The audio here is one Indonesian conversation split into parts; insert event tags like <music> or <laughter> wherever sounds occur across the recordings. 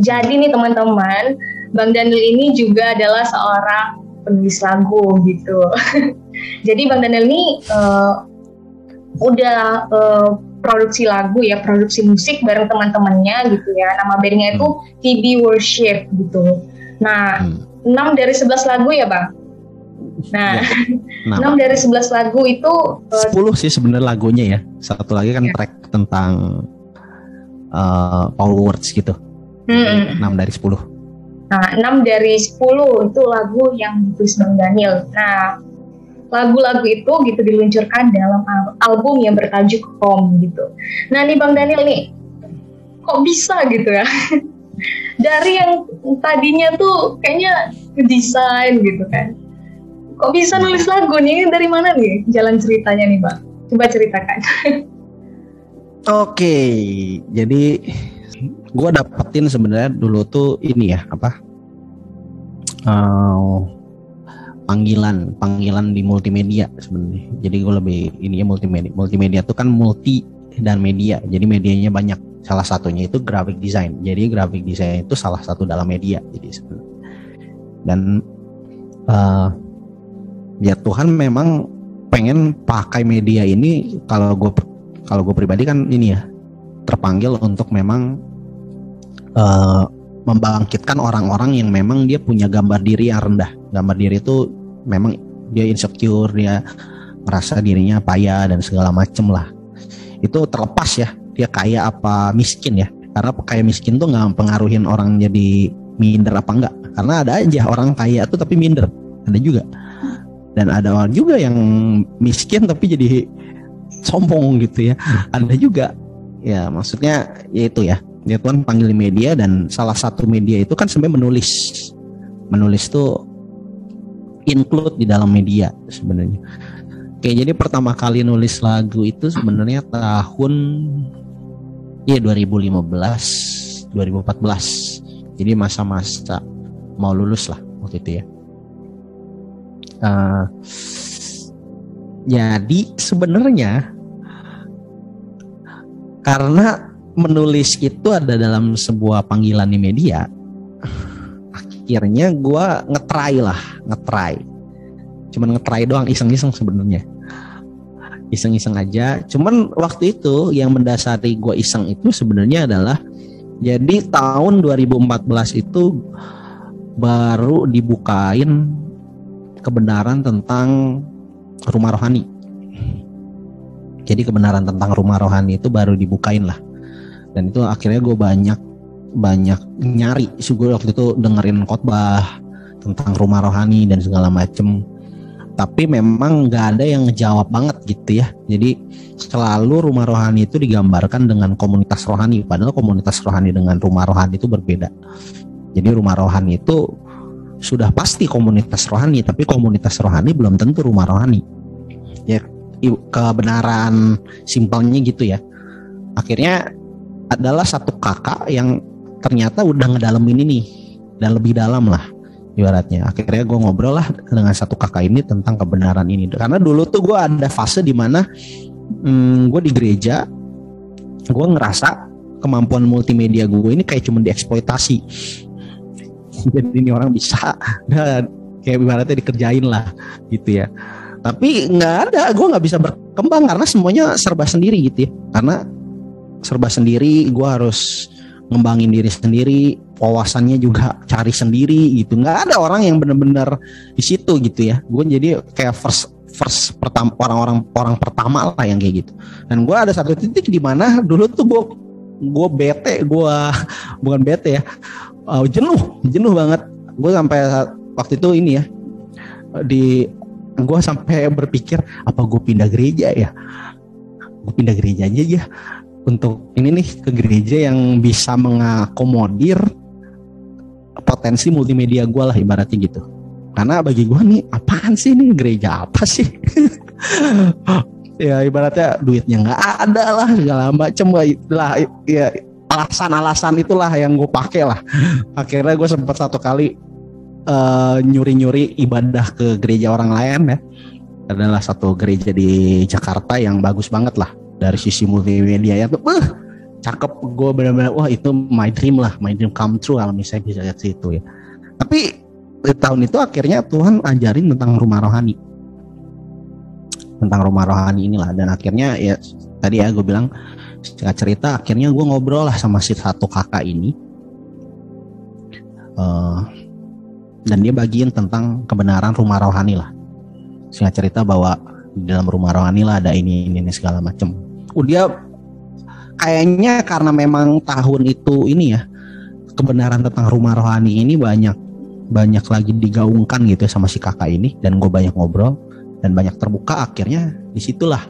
jadi nih teman-teman, Bang Daniel ini juga adalah seorang penulis lagu gitu. <laughs> jadi Bang Daniel ini uh, udah uh, produksi lagu ya, produksi musik bareng teman-temannya gitu ya. Nama bandnya itu hmm. TB Worship gitu. Nah, hmm. 6 dari 11 lagu ya Bang? Nah, ya, <laughs> 6 dari 11 lagu itu uh, 10 sih sebenarnya lagunya ya. Satu lagi kan ya. track tentang uh, Paul Words gitu. Hmm. 6 dari 10. Nah, 6 dari 10 itu lagu yang ditulis Bang Daniel. Nah, lagu-lagu itu gitu diluncurkan dalam album yang bertajuk Home gitu. Nah, nih Bang Daniel nih, kok bisa gitu ya? <laughs> Dari yang tadinya tuh kayaknya desain gitu kan. Kok bisa nulis lagu nih? Dari mana nih jalan ceritanya nih, Bang? Coba ceritakan. <laughs> Oke, jadi gue dapetin sebenarnya dulu tuh ini ya apa uh, panggilan panggilan di multimedia sebenarnya. Jadi gue lebih ini ya multimedia. Multimedia tuh kan multi dan media. Jadi medianya banyak. Salah satunya itu graphic design. Jadi graphic design itu salah satu dalam media. Jadi sebenarnya. Dan uh, ya Tuhan memang pengen pakai media ini kalau gue kalau gue pribadi kan ini ya terpanggil untuk memang uh, membangkitkan orang-orang yang memang dia punya gambar diri yang rendah. Gambar diri itu memang dia insecure, dia merasa dirinya payah dan segala macem lah. Itu terlepas ya, dia kaya apa miskin ya. Karena kaya miskin tuh nggak pengaruhin orang jadi minder apa enggak. Karena ada aja orang kaya tuh tapi minder, ada juga. Dan ada orang juga yang miskin tapi jadi sombong gitu ya ada juga ya maksudnya ya itu ya dia tuan panggil media dan salah satu media itu kan sebenarnya menulis. Menulis tuh include di dalam media sebenarnya. Oke jadi pertama kali nulis lagu itu sebenarnya tahun ya 2015 2014 jadi masa-masa mau lulus lah waktu itu ya. Uh, jadi sebenarnya karena menulis itu ada dalam sebuah panggilan di media, akhirnya gue ngetry lah, ngetry. Cuman ngetry doang, iseng-iseng sebenarnya. Iseng-iseng aja. Cuman waktu itu yang mendasari gue iseng itu sebenarnya adalah jadi tahun 2014 itu baru dibukain kebenaran tentang rumah rohani. Jadi kebenaran tentang rumah rohani itu baru dibukain lah. Dan itu akhirnya gue banyak banyak nyari. sih gue waktu itu dengerin khotbah tentang rumah rohani dan segala macem. Tapi memang nggak ada yang ngejawab banget gitu ya. Jadi selalu rumah rohani itu digambarkan dengan komunitas rohani. Padahal komunitas rohani dengan rumah rohani itu berbeda. Jadi rumah rohani itu sudah pasti komunitas rohani, tapi komunitas rohani belum tentu rumah rohani. Ya kebenaran simpelnya gitu ya. Akhirnya adalah satu kakak yang ternyata udah ngedalamin ini dan lebih dalam lah ibaratnya. Akhirnya gue ngobrol lah dengan satu kakak ini tentang kebenaran ini. Karena dulu tuh gue ada fase di mana hmm, gue di gereja, gue ngerasa kemampuan multimedia gue ini kayak cuma dieksploitasi jadi ini orang bisa dan kayak ibaratnya dikerjain lah gitu ya tapi nggak ada gue nggak bisa berkembang karena semuanya serba sendiri gitu ya karena serba sendiri gue harus ngembangin diri sendiri wawasannya juga cari sendiri gitu. Nggak ada orang yang benar-benar di situ gitu ya. Gue jadi kayak first first pertama orang-orang orang pertama lah yang kayak gitu. Dan gue ada satu titik di mana dulu tuh gue gue bete gue <laughs> bukan bete ya uh, jenuh jenuh banget. Gue sampai waktu itu ini ya di gue sampai berpikir apa gue pindah gereja ya? Gue pindah gereja aja ya untuk ini nih ke gereja yang bisa mengakomodir potensi multimedia gue lah ibaratnya gitu. Karena bagi gue nih apaan sih nih gereja apa sih? <laughs> Ya ibaratnya duitnya nggak ada lah segala macem lah. Ya alasan-alasan itulah yang gue pakai lah. Akhirnya gue sempat satu kali uh, nyuri-nyuri ibadah ke gereja orang lain ya. Adalah satu gereja di Jakarta yang bagus banget lah dari sisi multimedia ya. Uh, cakep. Gue benar-benar wah itu my dream lah. My dream come true kalau misalnya bisa lihat situ ya. Tapi di tahun itu akhirnya Tuhan ajarin tentang rumah rohani. Tentang rumah rohani inilah. Dan akhirnya ya tadi ya gue bilang singkat cerita akhirnya gue ngobrol lah sama si satu kakak ini. Uh, dan dia bagiin tentang kebenaran rumah rohani lah. Singkat cerita bahwa di dalam rumah rohani lah ada ini ini, ini segala macem. uh, dia kayaknya karena memang tahun itu ini ya kebenaran tentang rumah rohani ini banyak banyak lagi digaungkan gitu ya sama si kakak ini dan gue banyak ngobrol dan banyak terbuka akhirnya di situlah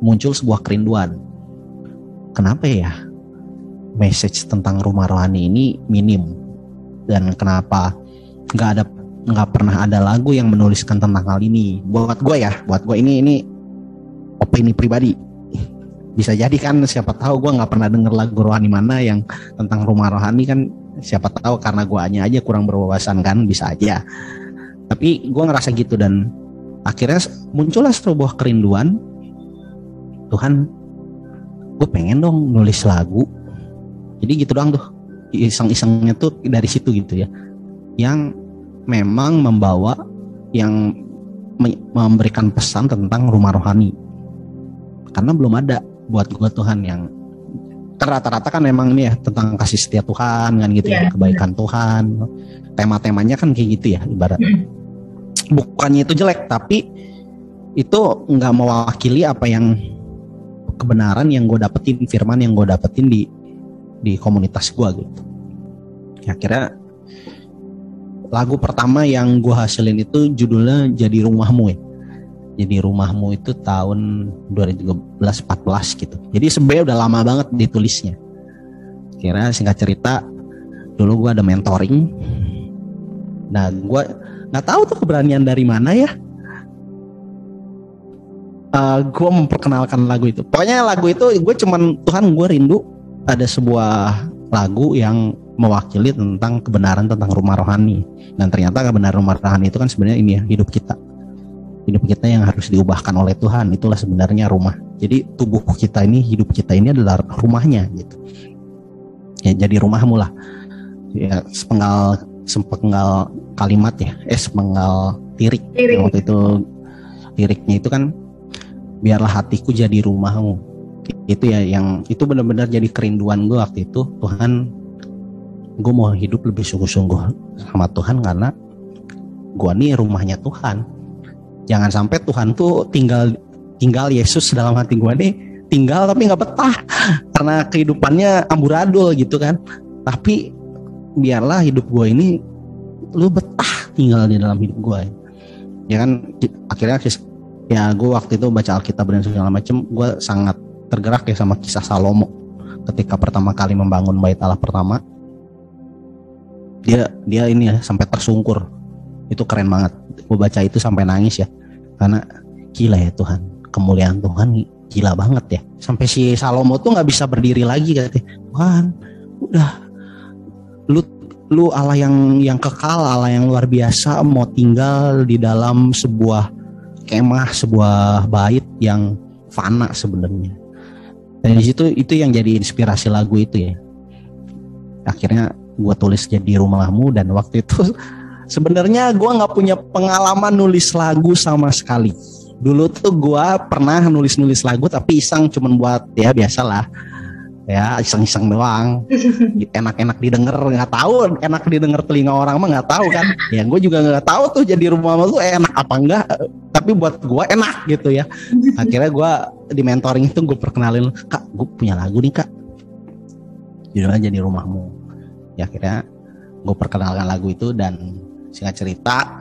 muncul sebuah kerinduan. Kenapa ya message tentang rumah rohani ini minim? Dan kenapa nggak ada nggak pernah ada lagu yang menuliskan tentang hal ini? Buat gue ya buat gue ini ini opini pribadi. Bisa jadi kan siapa tahu gue nggak pernah denger lagu rohani mana yang tentang rumah rohani kan. Siapa tahu karena gue aja kurang berwawasan kan bisa aja. Tapi gue ngerasa gitu dan akhirnya muncullah sebuah kerinduan. Tuhan gue pengen dong nulis lagu. Jadi gitu doang tuh. Iseng-isengnya tuh dari situ gitu ya. Yang memang membawa yang memberikan pesan tentang rumah rohani karena belum ada buat gue Tuhan yang rata-rata kan memang ini ya tentang kasih setia Tuhan kan gitu yeah. ya kebaikan Tuhan. Tema-temanya kan kayak gitu ya ibarat. Hmm. Bukannya itu jelek tapi itu nggak mewakili apa yang kebenaran yang gue dapetin firman yang gue dapetin di di komunitas gue gitu. Ya, akhirnya lagu pertama yang gue hasilin itu judulnya jadi rumahmu ya jadi rumahmu itu tahun 2013-14 gitu. Jadi sebenarnya udah lama banget ditulisnya. Kira singkat cerita dulu gue ada mentoring. Nah gue nggak tahu tuh keberanian dari mana ya. Uh, eh, gue memperkenalkan lagu itu. Pokoknya lagu itu gue cuman Tuhan gue rindu ada sebuah lagu yang mewakili tentang kebenaran tentang rumah rohani. Dan ternyata kebenaran rumah rohani itu kan sebenarnya ini ya hidup kita hidup kita yang harus diubahkan oleh Tuhan itulah sebenarnya rumah. Jadi tubuh kita ini hidup kita ini adalah rumahnya gitu. Ya jadi rumahmu lah. Ya sepenggal sepenggal kalimat ya eh sepenggal tirik, tirik. waktu itu liriknya itu kan biarlah hatiku jadi rumahmu. Itu ya yang itu benar-benar jadi kerinduan gue waktu itu. Tuhan gue mau hidup lebih sungguh-sungguh sama Tuhan karena gue nih rumahnya Tuhan jangan sampai Tuhan tuh tinggal tinggal Yesus dalam hati gue nih tinggal tapi nggak betah. <laughs> Karena kehidupannya amburadul gitu kan. Tapi biarlah hidup gue ini lu betah tinggal di dalam hidup gue ya kan akhirnya ya gue waktu itu baca Alkitab dan segala macem gue sangat tergerak ya sama kisah Salomo. Ketika pertama kali membangun bait Allah pertama dia dia ini ya sampai tersungkur. Itu keren banget gue baca itu sampai nangis ya. Karena gila ya Tuhan. Kemuliaan Tuhan gila banget ya. Sampai si Salomo tuh nggak bisa berdiri lagi katanya. Tuhan udah. Lu lu Allah yang yang kekal Allah yang luar biasa mau tinggal di dalam sebuah kemah sebuah bait yang fana sebenarnya. Dan di situ itu yang jadi inspirasi lagu itu ya. Akhirnya gue tulis jadi rumahmu dan waktu itu <laughs> sebenarnya gue nggak punya pengalaman nulis lagu sama sekali. Dulu tuh gue pernah nulis-nulis lagu tapi iseng cuman buat ya biasalah. Ya iseng-iseng doang. Enak-enak didengar nggak tahu. Enak didengar telinga orang mah nggak tahu kan. Ya gue juga nggak tahu tuh jadi rumah tuh enak apa enggak. Tapi buat gue enak gitu ya. Akhirnya gue di mentoring itu gue perkenalin kak gue punya lagu nih kak. Judulnya jadi rumahmu. Ya akhirnya gue perkenalkan lagu itu dan singkat cerita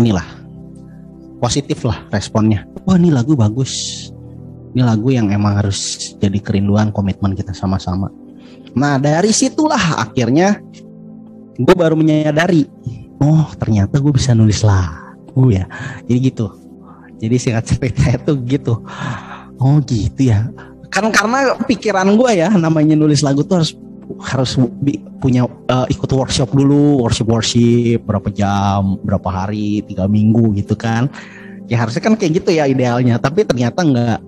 inilah positif lah responnya. Wah ini lagu bagus. Ini lagu yang emang harus jadi kerinduan komitmen kita sama-sama. Nah dari situlah akhirnya gue baru menyadari oh ternyata gue bisa nulis lagu ya. Jadi gitu. Jadi singkat cerita itu gitu. Oh gitu ya. Kan karena pikiran gue ya namanya nulis lagu tuh harus harus punya uh, ikut workshop dulu worship worship berapa jam berapa hari tiga minggu gitu kan ya harusnya kan kayak gitu ya idealnya tapi ternyata nggak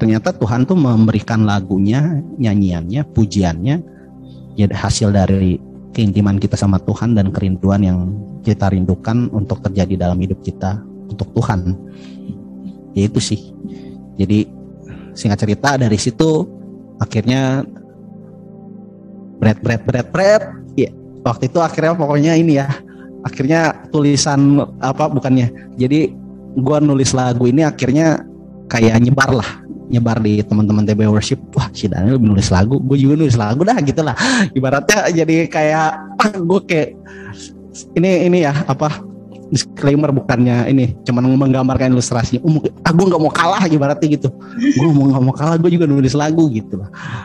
ternyata Tuhan tuh memberikan lagunya, nyanyiannya, pujiannya ya hasil dari keintiman kita sama Tuhan dan kerinduan yang kita rindukan untuk terjadi dalam hidup kita untuk Tuhan. Ya itu sih. Jadi singkat cerita dari situ akhirnya bread bread bread bread ya waktu itu akhirnya pokoknya ini ya akhirnya tulisan apa bukannya. Jadi gua nulis lagu ini akhirnya kayak nyebar lah nyebar di teman-teman TB worship. Wah si Daniel nulis lagu gue juga nulis lagu dah gitu lah. <laughs> Ibaratnya jadi kayak <laughs> ah, gue kayak ini ini ya apa disclaimer bukannya ini cuman menggambarkan ilustrasinya. Um, ah, gue nggak mau kalah ibaratnya gitu. Gue mau nggak mau kalah gue juga nulis lagu gitu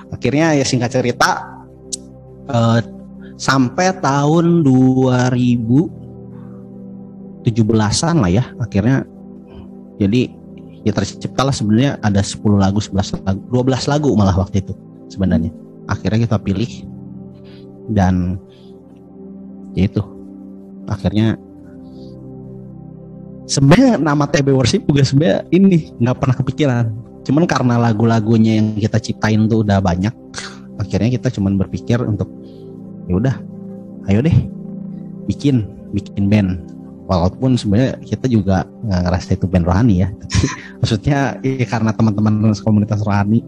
akhirnya ya singkat cerita uh, sampai tahun 2017an lah ya akhirnya. Jadi ya terciptalah sebenarnya ada 10 lagu 11 lagu 12 lagu malah waktu itu sebenarnya. Akhirnya kita pilih dan ya itu. Akhirnya sebenarnya nama TB Worship juga sebenarnya ini nggak pernah kepikiran. Cuman karena lagu-lagunya yang kita ciptain tuh udah banyak akhirnya kita cuman berpikir untuk ya udah ayo deh bikin bikin band. Walaupun sebenarnya kita juga nggak ngerasa itu band rohani ya <laughs> maksudnya ya karena teman-teman komunitas rohani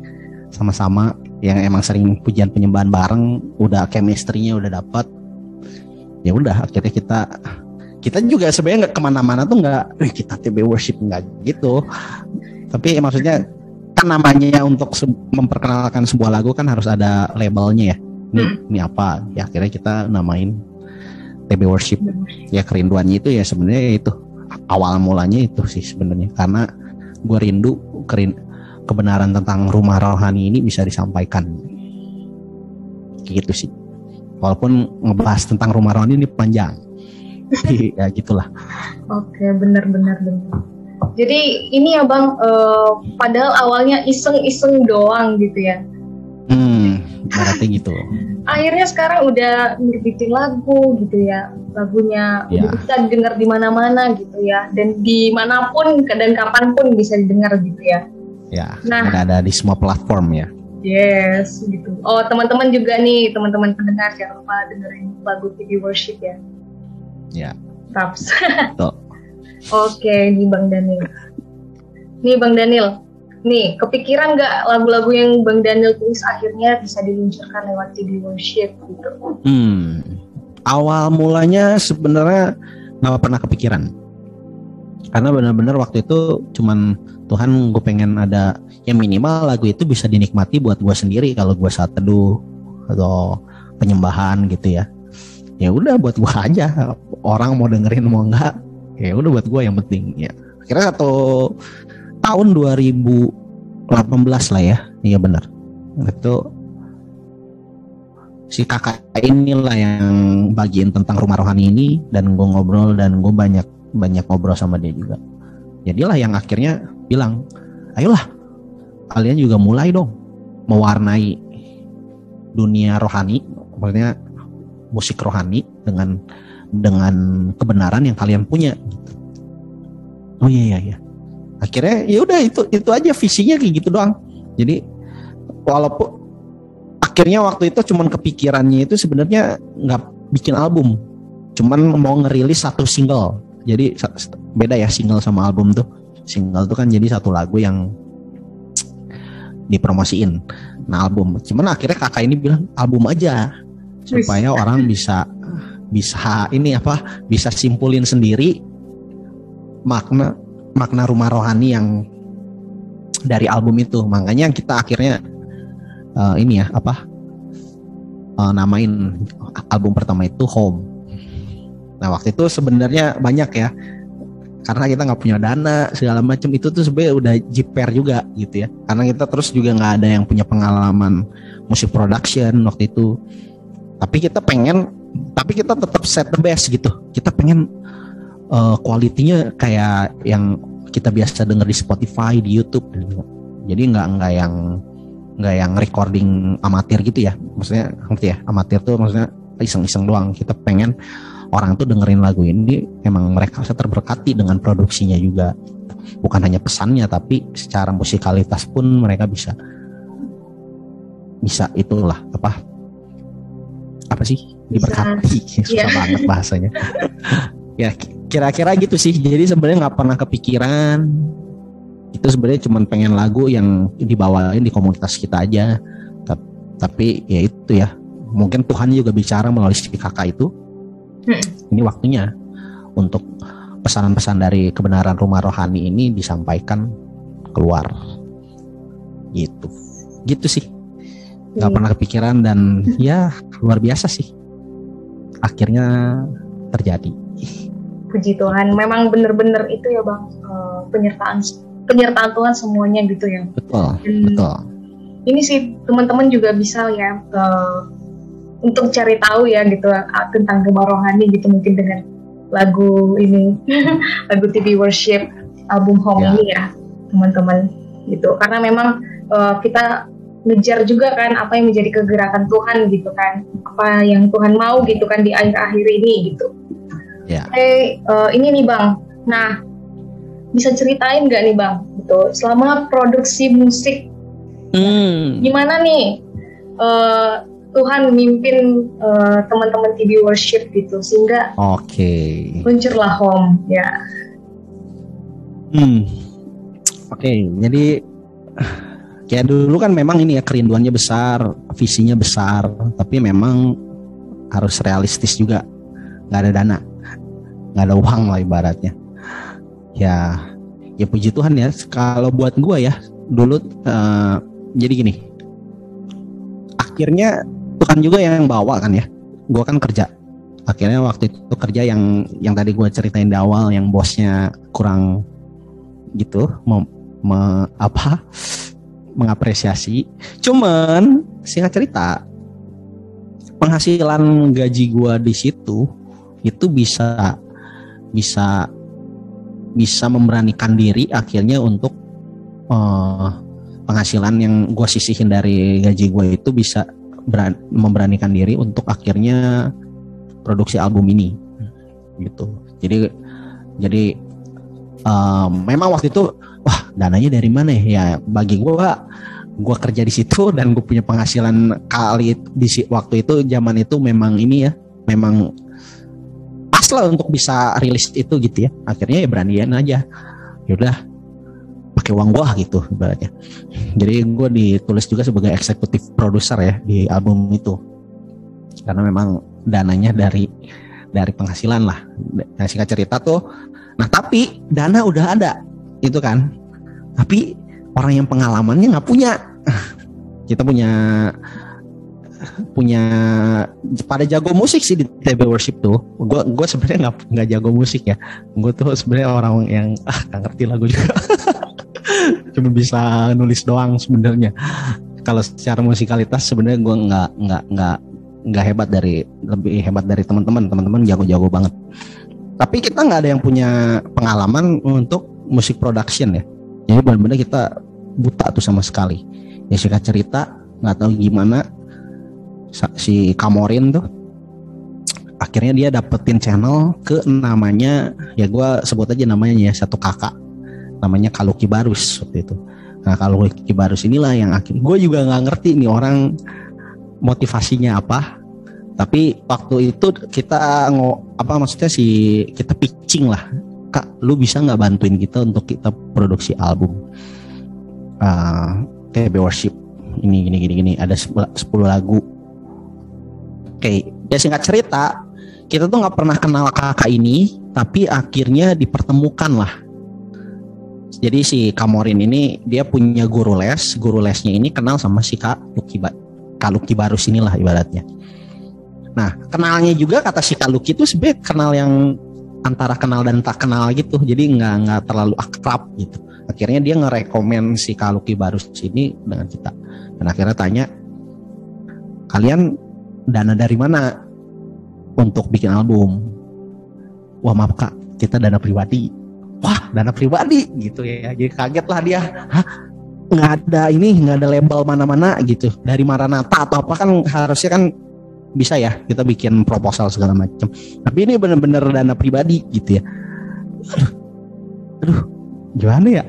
sama-sama yang emang sering pujian penyembahan bareng udah chemistry-nya udah dapat ya udah akhirnya kita kita juga sebenarnya nggak ke mana-mana tuh nggak kita TB worship nggak gitu. Tapi ya, maksudnya kan namanya untuk memperkenalkan sebuah lagu kan harus ada labelnya ya. Ini, hmm. ini apa? Ya akhirnya kita namain TB worship. Ya kerinduannya itu ya sebenarnya itu. Awal mulanya itu sih sebenarnya. Karena gue rindu kerin kebenaran tentang rumah rohani ini bisa disampaikan. Gitu sih. Walaupun ngebahas tentang rumah rohani ini panjang. <laughs> <laughs> Ya gitulah. Oke benar benar benar jadi ini ya bang uh, padahal awalnya iseng-iseng doang gitu ya. Hmm berarti gitu. <laughs> Akhirnya sekarang udah ngerbitin lagu gitu ya. Lagunya ya. udah bisa didengar di mana-mana gitu ya. Dan di mana pun dan kapan pun bisa didengar gitu ya. Ya nah. ada di semua platform ya. Yes gitu. Oh teman-teman juga nih teman-teman pendengar jangan lupa dengerin lagu video worship ya. Ya. Taps. <laughs> Oke, nih Bang Daniel. Nih Bang Daniel, Nih, kepikiran nggak lagu-lagu yang Bang Daniel tulis akhirnya bisa diluncurkan lewat CD worship gitu? Hmm, awal mulanya sebenarnya nggak pernah kepikiran. Karena benar-benar waktu itu cuman Tuhan gue pengen ada yang minimal lagu itu bisa dinikmati buat gue sendiri kalau gue saat teduh atau penyembahan gitu ya. Ya udah buat gue aja. Orang mau dengerin mau enggak, ya udah buat gue yang penting ya. Kira atau tahun 2018 lah ya. Iya benar. Itu si kakak inilah yang bagian tentang rumah rohani ini dan gue ngobrol dan gue banyak banyak ngobrol sama dia juga. Jadilah yang akhirnya bilang ayolah kalian juga mulai dong mewarnai dunia rohani. Maksudnya musik rohani dengan dengan kebenaran yang kalian punya. Oh iya iya iya. Akhirnya ya udah itu itu aja visinya kayak gitu doang. Jadi walaupun akhirnya waktu itu cuman kepikirannya itu sebenarnya nggak bikin album. Cuman mau ngerilis satu single. Jadi beda ya single sama album tuh. Single tuh kan jadi satu lagu yang dipromosiin. Nah album. Cuman akhirnya kakak ini bilang album aja supaya orang <laughs> bisa bisa ini apa bisa simpulin sendiri makna makna rumah rohani yang dari album itu. Makanya kita akhirnya uh, ini ya apa uh, namain album pertama itu Home. Nah waktu itu sebenarnya banyak ya karena kita nggak punya dana segala macam. Itu tuh sebenarnya udah jiper juga gitu ya. Karena kita terus juga nggak ada yang punya pengalaman musik production waktu itu tapi kita pengen tapi kita tetap set the best gitu kita pengen uh, kualitinya kayak yang kita biasa dengar di Spotify, di YouTube. Jadi nggak nggak yang nggak yang recording amatir gitu ya. Maksudnya ngerti ya? Amatir tuh maksudnya iseng-iseng doang. Kita pengen orang tuh dengerin lagu ini emang mereka bisa terberkati dengan produksinya juga bukan hanya pesannya tapi secara musikalitas pun mereka bisa bisa itulah apa apa sih? Diberkati. <laughs> Susah yeah. banget bahasanya. <laughs> Ya kira-kira gitu sih. Jadi sebenarnya nggak pernah kepikiran. Itu sebenarnya cuma pengen lagu yang dibawain di komunitas kita aja. Tapi ya itu ya. Mungkin Tuhan juga bicara melalui si kakak itu. Hmm. ini waktunya untuk pesanan-pesan dari kebenaran rumah rohani ini disampaikan keluar. Gitu. Gitu sih nggak hmm. pernah kepikiran dan ya luar biasa sih. Akhirnya terjadi. Puji Tuhan. Memang benar-benar itu ya bang uh, penyertaan penyertaan Tuhan semuanya gitu ya. Betul dan betul. ini sih teman-teman juga bisa ya uh, untuk cari tahu ya gitu uh, tentang gemar rohani gitu mungkin dengan lagu ini <laughs> lagu TV worship album Home ya. ini ya teman-teman gitu. Karena memang uh, kita ngejar juga kan apa yang menjadi kegerakan Tuhan gitu kan apa yang Tuhan mau gitu kan di akhir-akhir ini gitu. Ya. Hey, uh, ini nih bang, nah bisa ceritain nggak nih bang, gitu selama produksi musik, hmm. gimana nih uh, Tuhan memimpin uh, teman-teman TV worship gitu sehingga Oke. Okay. luncurlah home ya. Hmm. Oke, okay, jadi kayak dulu kan memang ini ya kerinduannya besar, visinya besar, tapi memang harus realistis juga. Gak ada dana, gak ada uang lah ibaratnya. Ya, ya puji Tuhan ya. Kalau buat gue ya, dulu uh, jadi gini. Akhirnya Tuhan juga yang bawa kan ya. Gue kan kerja. Akhirnya waktu itu kerja yang yang tadi gue ceritain di awal, yang bosnya kurang gitu, mau apa mengapresiasi. Cuman singkat cerita penghasilan gaji gua di situ itu bisa bisa bisa memberanikan diri akhirnya untuk uh, penghasilan yang gue sisihin dari gaji gue itu bisa beran, memberanikan diri untuk akhirnya produksi album ini. Gitu. Jadi jadi um, memang waktu itu wah dananya dari mana ya? Ya bagi gue gue kerja di situ <laughs> dan gue punya penghasilan kali di waktu itu zaman itu memang ini ya memang pas lah untuk bisa rilis itu gitu ya. Akhirnya ya beranian aja. Yaudah pakai uang gue gitu ibaratnya. Jadi gue ditulis juga sebagai eksekutif produser ya di album itu. Karena memang dananya dari dari penghasilan lah. Nah, singkat cerita tuh nah tapi dana udah ada itu kan tapi orang yang pengalamannya nggak punya. Kita punya punya pada jago musik sih di TB worship tuh. Gue gue sebenarnya nggak nggak jago musik ya. Gue tuh sebenarnya orang yang ah nggak ngerti lagu juga. <laughs> Cuma bisa nulis doang sebenarnya. Kalau secara musikalitas sebenarnya gue nggak nggak nggak nggak hebat dari lebih hebat dari teman-teman. Teman-teman jago-jago banget. Tapi kita nggak ada yang punya pengalaman untuk musik production ya jadi benar-benar kita buta tuh sama sekali. Ya singkat cerita nggak tahu gimana si Kamorin tuh akhirnya dia dapetin channel ke namanya ya gue sebut aja namanya ya satu kakak. Namanya Kaluki Barus waktu itu. Nah Kaluki Barus inilah yang akhirnya gue juga nggak ngerti nih orang motivasinya apa. Tapi waktu itu kita ngo apa maksudnya si kita pitching lah kak lu bisa nggak bantuin kita untuk kita produksi album? Uh, kayak worship ini gini gini gini ada 10 lagu. Oke okay. ya singkat cerita kita tuh nggak pernah kenal kakak ini tapi akhirnya dipertemukan lah. Jadi si Kamorin ini dia punya guru les. Guru lesnya ini kenal sama si Kak Luki Kak Luki Barus inilah ibaratnya. Nah kenalnya juga kata si Kak Luki itu sebenarnya kenal yang antara kenal dan tak kenal gitu. Jadi nggak nggak terlalu akrab gitu. Akhirnya dia ngerekomen si Kaluki baru sini dengan kita. Dan akhirnya tanya kalian dana dari mana untuk bikin album? Wah maaf kak. Kita dana pribadi. Wah dana pribadi? Gitu ya. Jadi kaget lah dia. Hah? Nggak ada ini nggak ada label mana-mana? Gitu. Dari Maranata atau apa kan harusnya kan bisa ya kita bikin proposal segala macam. Tapi ini bener-bener dana pribadi gitu ya. Aduh, aduh gimana ya?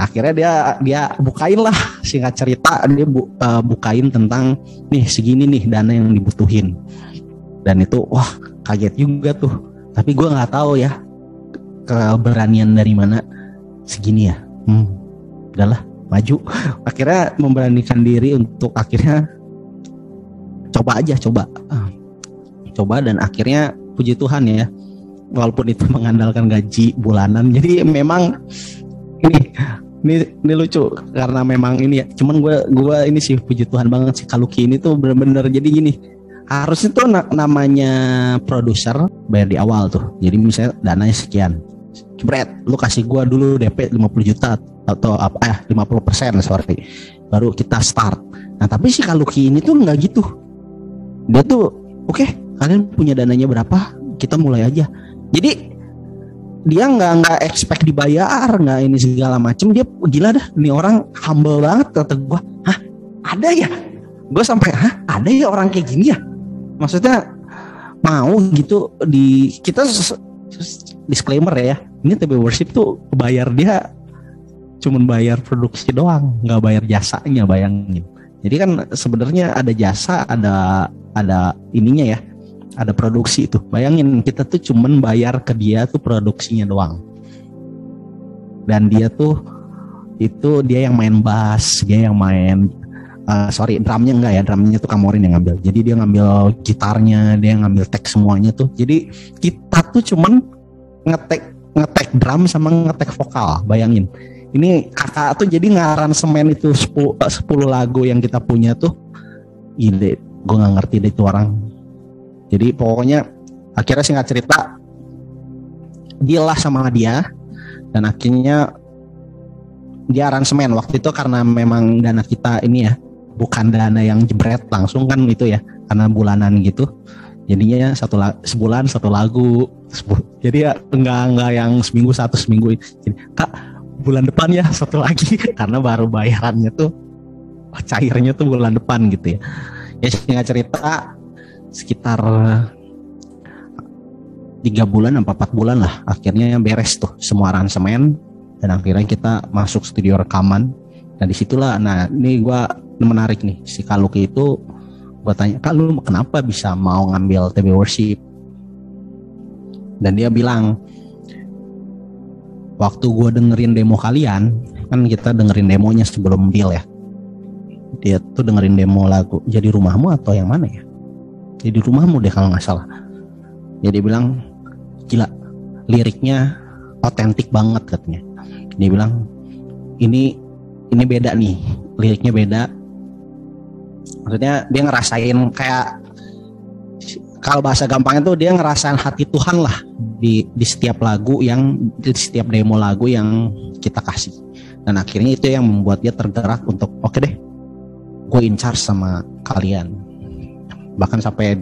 Akhirnya dia dia bukain lah singkat cerita dia bu, uh, bukain tentang nih segini nih dana yang dibutuhin. Dan itu wah kaget juga tuh. Tapi gue nggak tahu ya keberanian dari mana segini ya. Hmm, udahlah maju. Akhirnya memberanikan diri untuk akhirnya coba aja coba. Ah, coba dan akhirnya puji Tuhan ya. Walaupun itu <laughs> mengandalkan gaji bulanan. Jadi memang ini ini ini lucu karena memang ini ya. Cuman gue gue ini sih puji Tuhan banget sih. Kaluki ini tuh bener-bener jadi gini. Harusnya tuh na namanya produser bayar di awal tuh. Jadi misalnya dananya sekian. Jebret lu kasih gue dulu DP 50 juta atau apa eh 50 persen sorry. Baru kita start. Nah tapi si Kaluki ini tuh nggak gitu dia tuh oke okay, kalian punya dananya berapa? Kita mulai aja. Jadi dia nggak nggak expect dibayar nggak ini segala macem. Dia gila dah ini orang humble banget kata gue hah ada ya? Gue sampai hah ada ya orang kayak gini ya? Maksudnya mau gitu di kita disclaimer ya ini TB worship tuh bayar dia cuman bayar produksi doang nggak bayar jasanya bayangin jadi kan sebenarnya ada jasa ada ada ininya ya ada produksi itu. Bayangin kita tuh cuman bayar ke dia tuh produksinya doang. Dan dia tuh itu dia yang main bass, dia yang main uh, sorry drumnya enggak ya, drumnya tuh Kamorin yang ngambil. Jadi dia ngambil gitarnya, dia ngambil tag semuanya tuh. Jadi kita tuh cuman ngetek ngetek drum sama ngetek vokal. Bayangin. Ini kakak tuh jadi ngaran semen itu 10, 10 lagu yang kita punya tuh. Ide gue nggak ngerti deh itu orang. Jadi pokoknya akhirnya singkat cerita deal lah sama dia. Dan akhirnya dia aransemen waktu itu karena memang dana kita ini ya bukan dana yang jebret langsung kan itu ya karena bulanan gitu. Jadinya satu sebulan satu lagu jadi ya enggak enggak yang seminggu satu seminggu jadi kak bulan depan ya satu lagi. <laughs> Karena baru bayarannya tuh cairnya tuh bulan depan gitu ya. Ya singkat cerita sekitar tiga bulan atau empat bulan lah akhirnya beres tuh semua aransemen. Dan akhirnya kita masuk studio rekaman. Dan di situlah nah ini gue menarik nih si Kaluki itu gue tanya kak lu kenapa bisa mau ngambil TB worship? Dan dia bilang waktu gue dengerin demo kalian kan kita dengerin demonya sebelum deal ya. Dia tuh dengerin demo lagu jadi rumahmu atau yang mana ya? Jadi di rumahmu deh kalau nggak salah. Jadi bilang gila liriknya otentik banget katanya. Dia bilang ini ini beda nih liriknya beda. Maksudnya dia ngerasain kayak kalau bahasa gampangnya tuh dia ngerasain hati Tuhan lah di di setiap lagu yang di setiap demo lagu yang kita kasih. Dan akhirnya itu yang membuat dia tergerak untuk oke okay deh gue in charge sama kalian. Bahkan sampai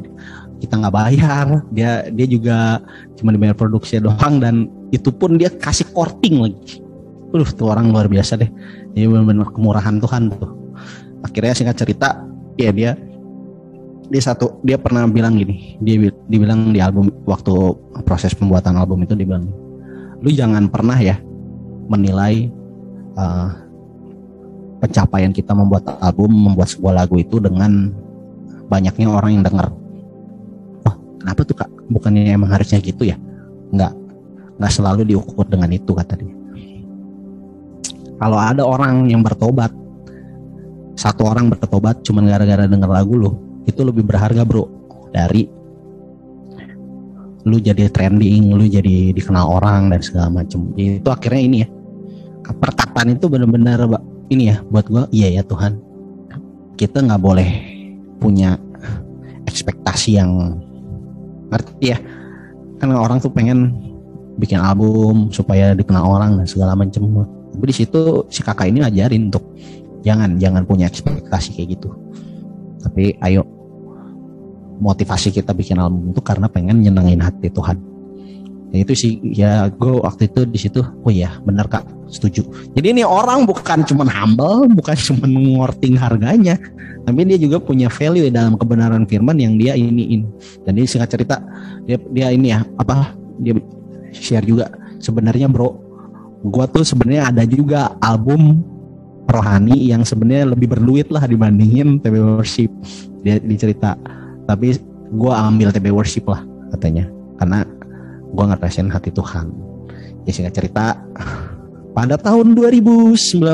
kita nggak bayar dia dia juga cuma dibayar produksi doang dan itu pun dia kasih korting lagi. Aduh tuh orang luar biasa deh. Ini benar-benar kemurahan Tuhan tuh. Akhirnya singkat cerita ya dia dia satu dia pernah bilang gini dia dibilang di album waktu proses pembuatan album itu dia bilang lu jangan pernah ya menilai uh, pencapaian kita membuat album membuat sebuah lagu itu dengan banyaknya orang yang dengar oh kenapa tuh kak? Bukannya emang harusnya gitu ya? Nggak nggak selalu diukur dengan itu kata dia. Kalau ada orang yang bertobat satu orang bertobat cuman gara-gara denger lagu lo itu lebih berharga bro dari lu jadi trending, lu jadi dikenal orang dan segala macam. Itu akhirnya ini ya. Perkataan itu benar-benar ini ya buat gue iya ya Tuhan. Kita nggak boleh punya ekspektasi yang ngerti ya kan orang tuh pengen bikin album supaya dikenal orang dan segala macam tapi di situ si kakak ini ngajarin untuk jangan jangan punya ekspektasi kayak gitu tapi ayo motivasi kita bikin album itu karena pengen nyenengin hati Tuhan. Ya itu sih ya gue waktu itu di situ oh ya bener kak. Setuju. Jadi ini orang bukan cuma humble bukan cuma ngorting harganya tapi dia juga punya value dalam kebenaran firman yang dia iniin. Dan ini singkat cerita dia dia ini ya apa dia share juga sebenarnya bro gue tuh sebenarnya ada juga album rohani yang sebenarnya lebih berduit lah dibandingin TB worship. Dia dicerita tapi gue ambil TB worship lah katanya. Karena gue ngerasain hati Tuhan. Ya singkat cerita <laughs> pada tahun 2019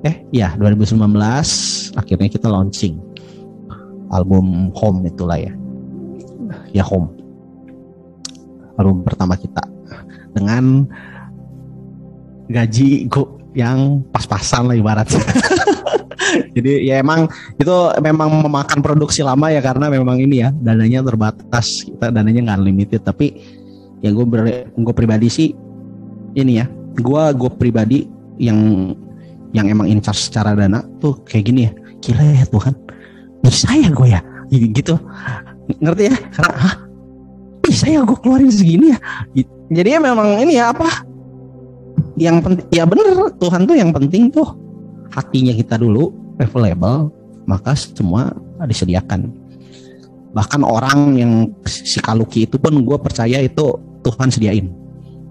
eh ya 2019 akhirnya kita launching album Home itulah ya. Ya Home. Album pertama kita dengan gaji go yang pas-pasan lah ibarat. <laughs> Jadi ya emang itu memang memakan produksi lama ya karena memang ini ya dananya terbatas kita dananya nggak limited tapi ya gue gue pribadi sih ini ya gue gue pribadi yang yang emang in charge secara dana tuh kayak gini ya gila ya Tuhan bisa ya gue ya? Gitu ngerti ya? Karena bisa ya gue keluarin segini ya? Jadi ya memang ini ya apa yang penting ya bener Tuhan tuh yang penting tuh hatinya kita dulu available maka semua disediakan. Bahkan orang yang si kaluki itu pun gue percaya itu Tuhan sediain.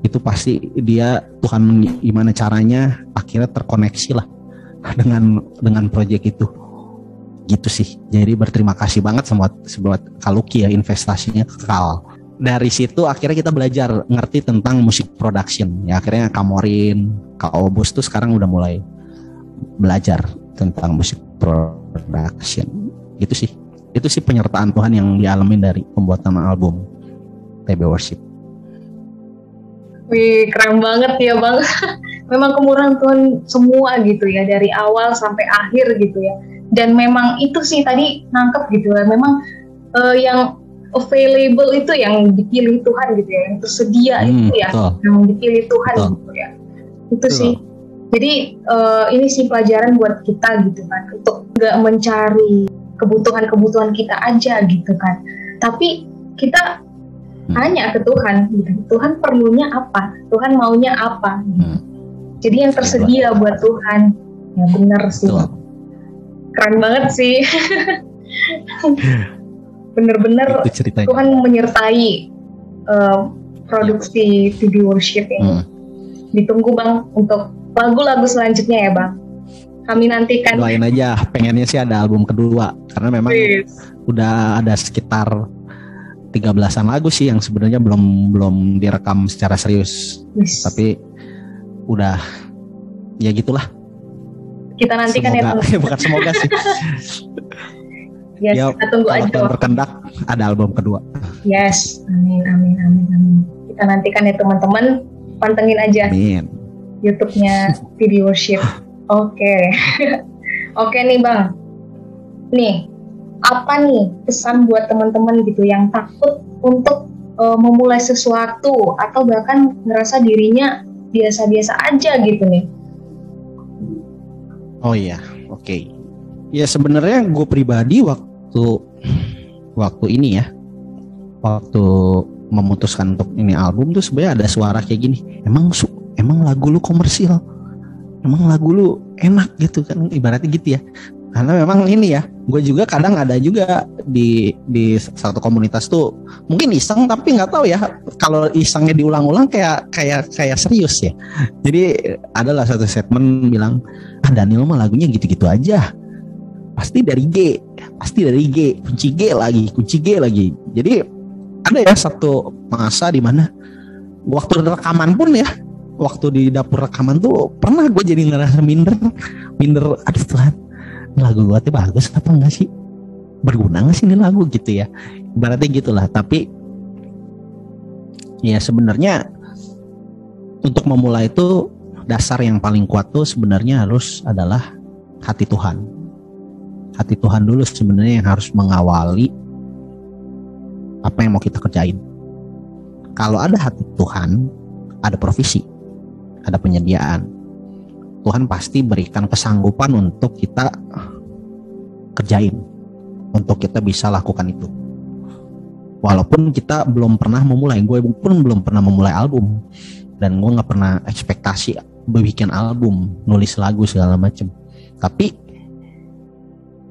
Itu pasti dia Tuhan gimana caranya akhirnya terkoneksi lah dengan dengan proyek itu. Gitu sih. Jadi berterima kasih banget sama sebuah kaluki ya investasinya kekal dari situ akhirnya kita belajar ngerti tentang musik production. Ya akhirnya Kamorin Kak Obus tuh sekarang udah mulai belajar tentang musik production. Itu sih itu sih penyertaan Tuhan yang dialami dari pembuatan album TB Worship. Wih keren banget ya bang. <laughs> Memang kemurahan Tuhan semua gitu ya dari awal sampai akhir gitu ya. Dan memang itu sih tadi nangkep gitu ya. Memang uh, yang available itu yang dipilih Tuhan gitu ya, yang tersedia hmm, itu ya, betul. yang dipilih Tuhan betul. gitu ya. Itu betul. sih. Jadi uh, ini sih pelajaran buat kita gitu kan, untuk nggak mencari kebutuhan-kebutuhan kita aja gitu kan, tapi kita hmm. tanya ke Tuhan gitu, Tuhan perlunya apa, Tuhan maunya apa. Gitu. Hmm. Jadi yang tersedia buat Tuhan, ya benar sih. Betul. Keren banget sih. <laughs> benar-benar Tuhan menyertai uh, produksi video worship ini. Hmm. Ditunggu bang untuk lagu-lagu selanjutnya ya bang. Kami nantikan. Doain aja, pengennya sih ada album kedua karena memang Please. udah ada sekitar 13-an lagu sih yang sebenarnya belum belum direkam secara serius. Yes. Tapi udah ya gitulah. Kita nantikan ya, semoga, ya <laughs> bukan semoga sih. <laughs> Yes, ya, kita tunggu aja. Tuhan berkendak ada album kedua. Yes, amin, amin, amin, amin. Kita nantikan ya teman-teman, pantengin aja. Amin. YouTube-nya <laughs> Video Worship. Oke, okay. <laughs> oke okay nih bang. Nih, apa nih pesan buat teman-teman gitu yang takut untuk uh, memulai sesuatu atau bahkan ngerasa dirinya biasa-biasa aja gitu nih? Oh iya, oke. Okay. Ya sebenarnya gue pribadi waktu waktu waktu ini ya. Waktu memutuskan untuk ini album tuh sebenarnya ada suara kayak gini. Emang su emang lagu lu komersil? Emang lagu lu enak gitu kan? Ibaratnya gitu ya. Karena memang ini ya gue juga kadang ada juga di di satu komunitas tuh mungkin iseng tapi nggak tahu ya. Kalau isengnya diulang-ulang kayak kayak kayak serius ya. Jadi adalah satu statement bilang ah Daniel mah lagunya gitu-gitu aja pasti dari G. Pasti dari G. Kunci G lagi kunci G lagi. Jadi ada ya satu masa di mana waktu rekaman pun ya waktu di dapur rekaman tuh pernah gue jadi ngerasa minder minder. Aduh Tuhan. Lagu gue tuh bagus apa enggak sih? Berguna nggak sih ini lagu gitu ya? Berarti gitulah tapi ya sebenarnya untuk memulai itu dasar yang paling kuat tuh sebenarnya harus adalah hati Tuhan hati Tuhan dulu sebenarnya yang harus mengawali apa yang mau kita kerjain. Kalau ada hati Tuhan, ada provisi, ada penyediaan. Tuhan pasti berikan kesanggupan untuk kita kerjain, untuk kita bisa lakukan itu. Walaupun kita belum pernah memulai, gue pun belum pernah memulai album, dan gue nggak pernah ekspektasi bikin album, nulis lagu segala macem. Tapi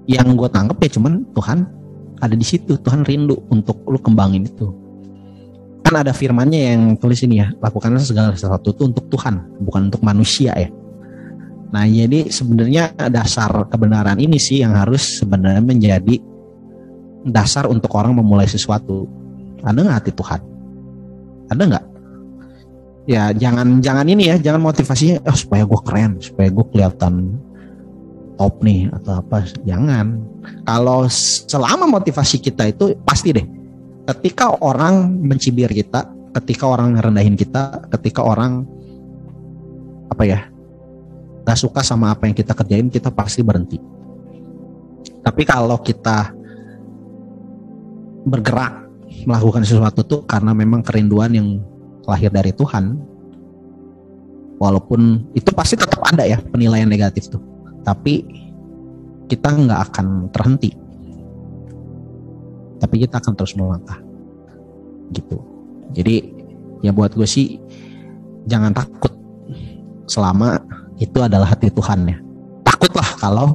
yang gue tangkap ya cuman Tuhan ada di situ Tuhan rindu untuk lu kembangin itu. Kan ada firmannya yang tulis ini ya lakukan segala sesuatu itu untuk Tuhan bukan untuk manusia ya. Nah jadi sebenarnya dasar kebenaran ini sih yang harus sebenarnya menjadi dasar untuk orang memulai sesuatu. Ada nggak hati Tuhan? Ada nggak? Ya jangan jangan ini ya jangan motivasinya oh, supaya gue keren supaya gue kelihatan top nih atau apa jangan. Kalau selama motivasi kita itu pasti deh. Ketika orang mencibir kita, ketika orang ngerendahin kita, ketika orang apa ya gak suka sama apa yang kita kerjain, kita pasti berhenti. Tapi kalau kita bergerak melakukan sesuatu tuh karena memang kerinduan yang lahir dari Tuhan, walaupun itu pasti tetap ada ya penilaian negatif tuh, tapi kita nggak akan terhenti. Tapi kita akan terus melangkah. Gitu. Jadi ya buat gue sih jangan takut. Selama itu adalah hati Tuhan ya. Takutlah kalau